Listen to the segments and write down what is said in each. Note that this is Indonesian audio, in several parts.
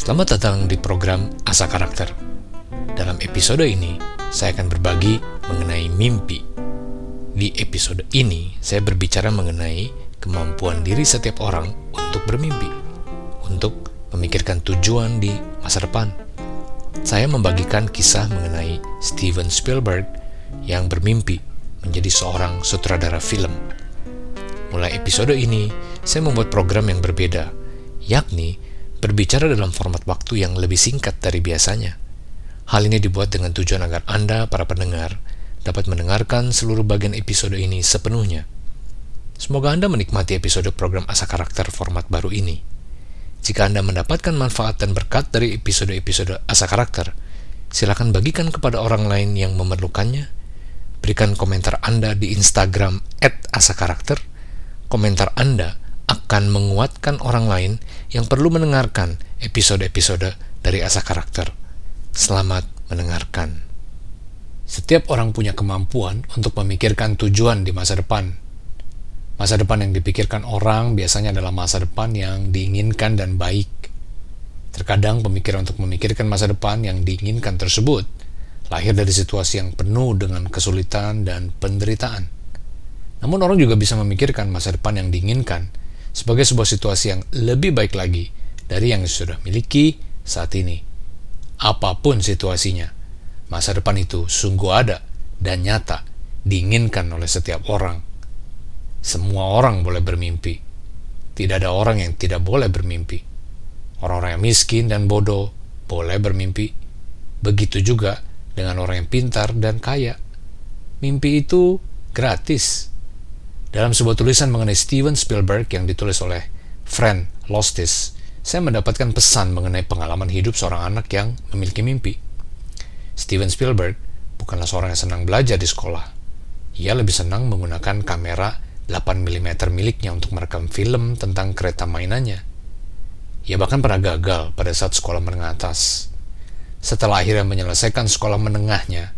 Selamat datang di program Asa Karakter. Dalam episode ini, saya akan berbagi mengenai mimpi. Di episode ini, saya berbicara mengenai kemampuan diri setiap orang untuk bermimpi, untuk memikirkan tujuan di masa depan. Saya membagikan kisah mengenai Steven Spielberg yang bermimpi menjadi seorang sutradara film. Mulai episode ini, saya membuat program yang berbeda, yakni berbicara dalam format waktu yang lebih singkat dari biasanya. Hal ini dibuat dengan tujuan agar Anda, para pendengar, dapat mendengarkan seluruh bagian episode ini sepenuhnya. Semoga Anda menikmati episode program Asa Karakter format baru ini. Jika Anda mendapatkan manfaat dan berkat dari episode-episode Asa Karakter, silakan bagikan kepada orang lain yang memerlukannya. Berikan komentar Anda di Instagram @asakarakter. Komentar Anda akan menguatkan orang lain yang perlu mendengarkan episode-episode dari Asa Karakter. Selamat mendengarkan. Setiap orang punya kemampuan untuk memikirkan tujuan di masa depan. Masa depan yang dipikirkan orang biasanya adalah masa depan yang diinginkan dan baik. Terkadang pemikiran untuk memikirkan masa depan yang diinginkan tersebut lahir dari situasi yang penuh dengan kesulitan dan penderitaan. Namun orang juga bisa memikirkan masa depan yang diinginkan sebagai sebuah situasi yang lebih baik lagi dari yang sudah miliki saat ini. Apa pun situasinya, masa depan itu sungguh ada dan nyata, diinginkan oleh setiap orang. Semua orang boleh bermimpi. Tidak ada orang yang tidak boleh bermimpi. Orang-orang yang miskin dan bodoh boleh bermimpi. Begitu juga dengan orang yang pintar dan kaya. Mimpi itu gratis dalam sebuah tulisan mengenai Steven Spielberg yang ditulis oleh Friend Lostis, saya mendapatkan pesan mengenai pengalaman hidup seorang anak yang memiliki mimpi. Steven Spielberg bukanlah seorang yang senang belajar di sekolah. Ia lebih senang menggunakan kamera 8 mm miliknya untuk merekam film tentang kereta mainannya. Ia bahkan pernah gagal pada saat sekolah menengah atas. Setelah akhirnya menyelesaikan sekolah menengahnya,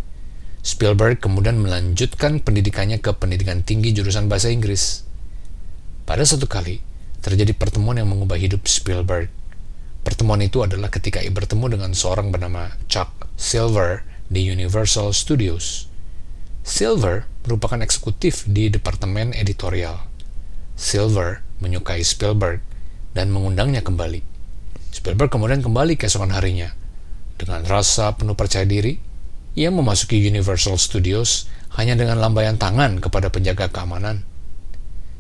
Spielberg kemudian melanjutkan pendidikannya ke pendidikan tinggi jurusan bahasa Inggris. Pada suatu kali, terjadi pertemuan yang mengubah hidup Spielberg. Pertemuan itu adalah ketika ia bertemu dengan seorang bernama Chuck Silver di Universal Studios. Silver merupakan eksekutif di departemen editorial. Silver menyukai Spielberg dan mengundangnya kembali. Spielberg kemudian kembali keesokan harinya dengan rasa penuh percaya diri ia memasuki Universal Studios hanya dengan lambaian tangan kepada penjaga keamanan.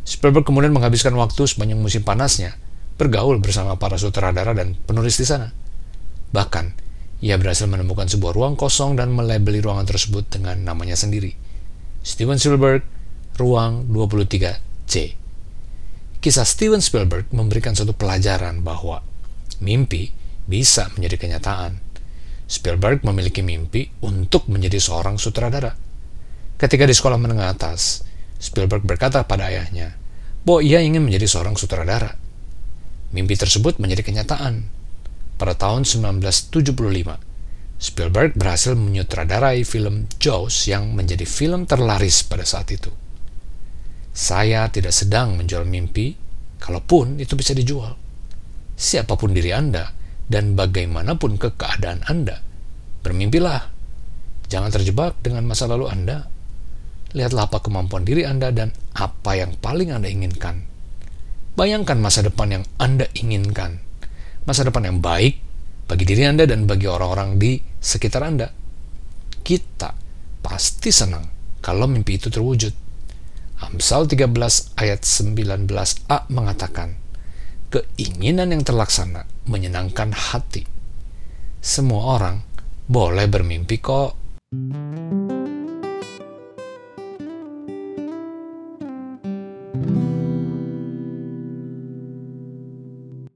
Spielberg kemudian menghabiskan waktu sepanjang musim panasnya bergaul bersama para sutradara dan penulis di sana. Bahkan, ia berhasil menemukan sebuah ruang kosong dan melabeli ruangan tersebut dengan namanya sendiri. Steven Spielberg, Ruang 23C. Kisah Steven Spielberg memberikan suatu pelajaran bahwa mimpi bisa menjadi kenyataan Spielberg memiliki mimpi untuk menjadi seorang sutradara. Ketika di sekolah menengah atas, Spielberg berkata pada ayahnya bahwa ia ingin menjadi seorang sutradara. Mimpi tersebut menjadi kenyataan. Pada tahun 1975, Spielberg berhasil menyutradarai film Jaws yang menjadi film terlaris pada saat itu. Saya tidak sedang menjual mimpi, kalaupun itu bisa dijual. Siapa pun diri Anda, dan bagaimanapun ke keadaan Anda. Bermimpilah. Jangan terjebak dengan masa lalu Anda. Lihatlah apa kemampuan diri Anda dan apa yang paling Anda inginkan. Bayangkan masa depan yang Anda inginkan. Masa depan yang baik bagi diri Anda dan bagi orang-orang di sekitar Anda. Kita pasti senang kalau mimpi itu terwujud. Amsal 13 ayat 19a mengatakan, keinginan yang terlaksana menyenangkan hati. Semua orang boleh bermimpi kok.